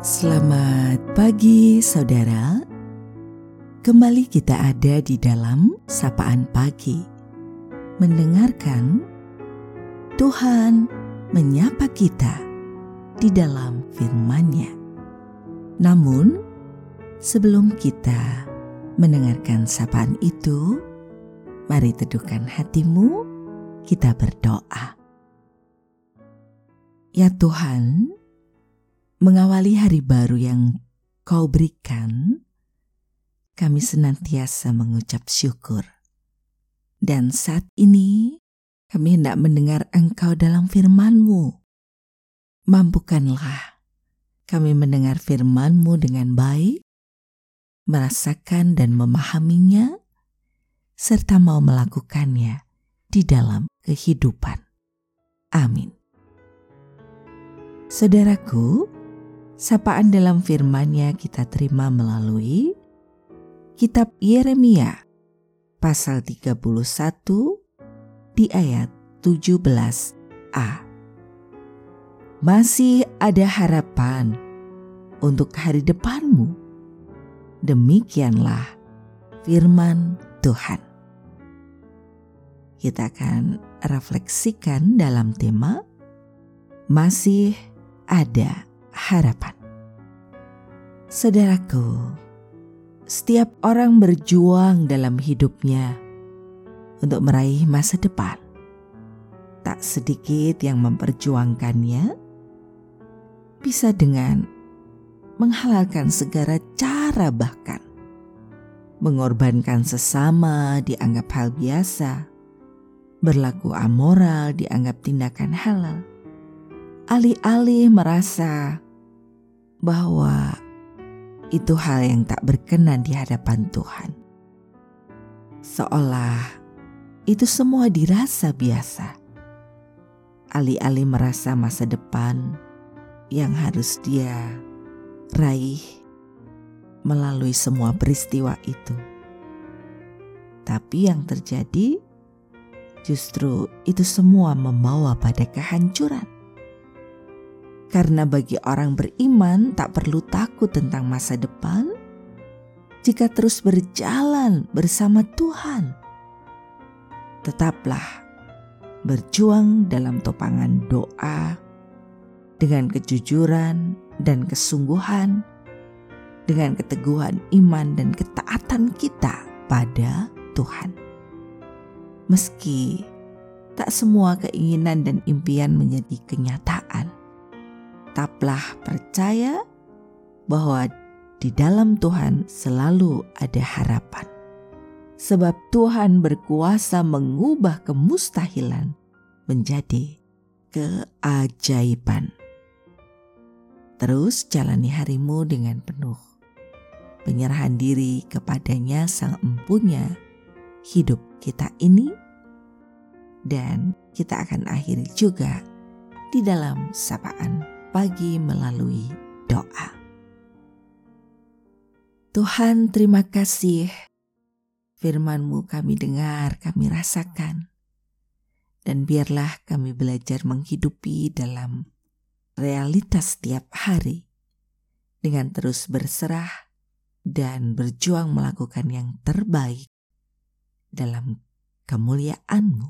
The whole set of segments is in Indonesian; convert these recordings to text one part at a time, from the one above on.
Selamat pagi, saudara. Kembali kita ada di dalam sapaan pagi, mendengarkan Tuhan menyapa kita di dalam firman-Nya. Namun, sebelum kita mendengarkan sapaan itu, mari teduhkan hatimu, kita berdoa. Ya Tuhan, mengawali hari baru yang kau berikan, kami senantiasa mengucap syukur. Dan saat ini kami hendak mendengar engkau dalam firman-Mu. Mampukanlah kami mendengar firman-Mu dengan baik, merasakan dan memahaminya, serta mau melakukannya di dalam kehidupan. Amin. Saudaraku, Sapaan dalam firman-Nya kita terima melalui kitab Yeremia pasal 31 di ayat 17a. Masih ada harapan untuk hari depanmu. Demikianlah firman Tuhan. Kita akan refleksikan dalam tema masih ada harapan. Saudaraku, setiap orang berjuang dalam hidupnya untuk meraih masa depan. Tak sedikit yang memperjuangkannya bisa dengan menghalalkan segala cara bahkan mengorbankan sesama dianggap hal biasa, berlaku amoral dianggap tindakan halal, alih-alih merasa bahwa itu hal yang tak berkenan di hadapan Tuhan. Seolah itu semua dirasa biasa. Alih-alih merasa masa depan yang harus dia raih melalui semua peristiwa itu. Tapi yang terjadi justru itu semua membawa pada kehancuran karena bagi orang beriman tak perlu takut tentang masa depan jika terus berjalan bersama Tuhan. Tetaplah berjuang dalam topangan doa dengan kejujuran dan kesungguhan, dengan keteguhan iman dan ketaatan kita pada Tuhan. Meski tak semua keinginan dan impian menjadi kenyataan, tetaplah percaya bahwa di dalam Tuhan selalu ada harapan. Sebab Tuhan berkuasa mengubah kemustahilan menjadi keajaiban. Terus jalani harimu dengan penuh penyerahan diri kepadanya sang empunya hidup kita ini dan kita akan akhiri juga di dalam sapaan pagi melalui doa. Tuhan terima kasih firman-Mu kami dengar, kami rasakan. Dan biarlah kami belajar menghidupi dalam realitas setiap hari dengan terus berserah dan berjuang melakukan yang terbaik dalam kemuliaan-Mu.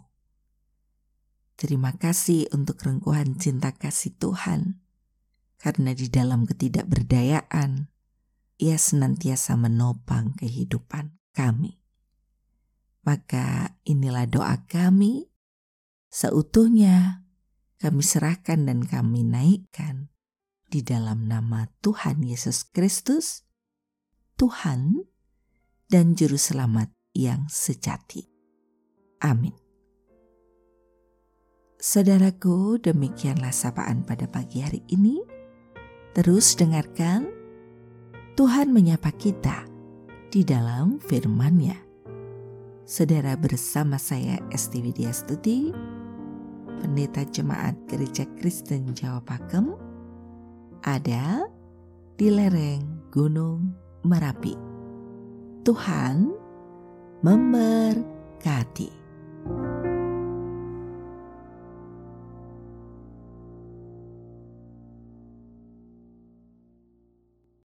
Terima kasih untuk rengkuhan cinta kasih Tuhan karena di dalam ketidakberdayaan, ia senantiasa menopang kehidupan kami. Maka inilah doa kami, seutuhnya kami serahkan dan kami naikkan di dalam nama Tuhan Yesus Kristus, Tuhan dan Juru Selamat yang sejati. Amin. Saudaraku, demikianlah sapaan pada pagi hari ini. Terus dengarkan Tuhan menyapa kita di dalam firman-Nya. Saudara bersama saya Esti Widya Stuti, Pendeta Jemaat Gereja Kristen Jawa Pakem, ada di lereng Gunung Merapi. Tuhan memberkati.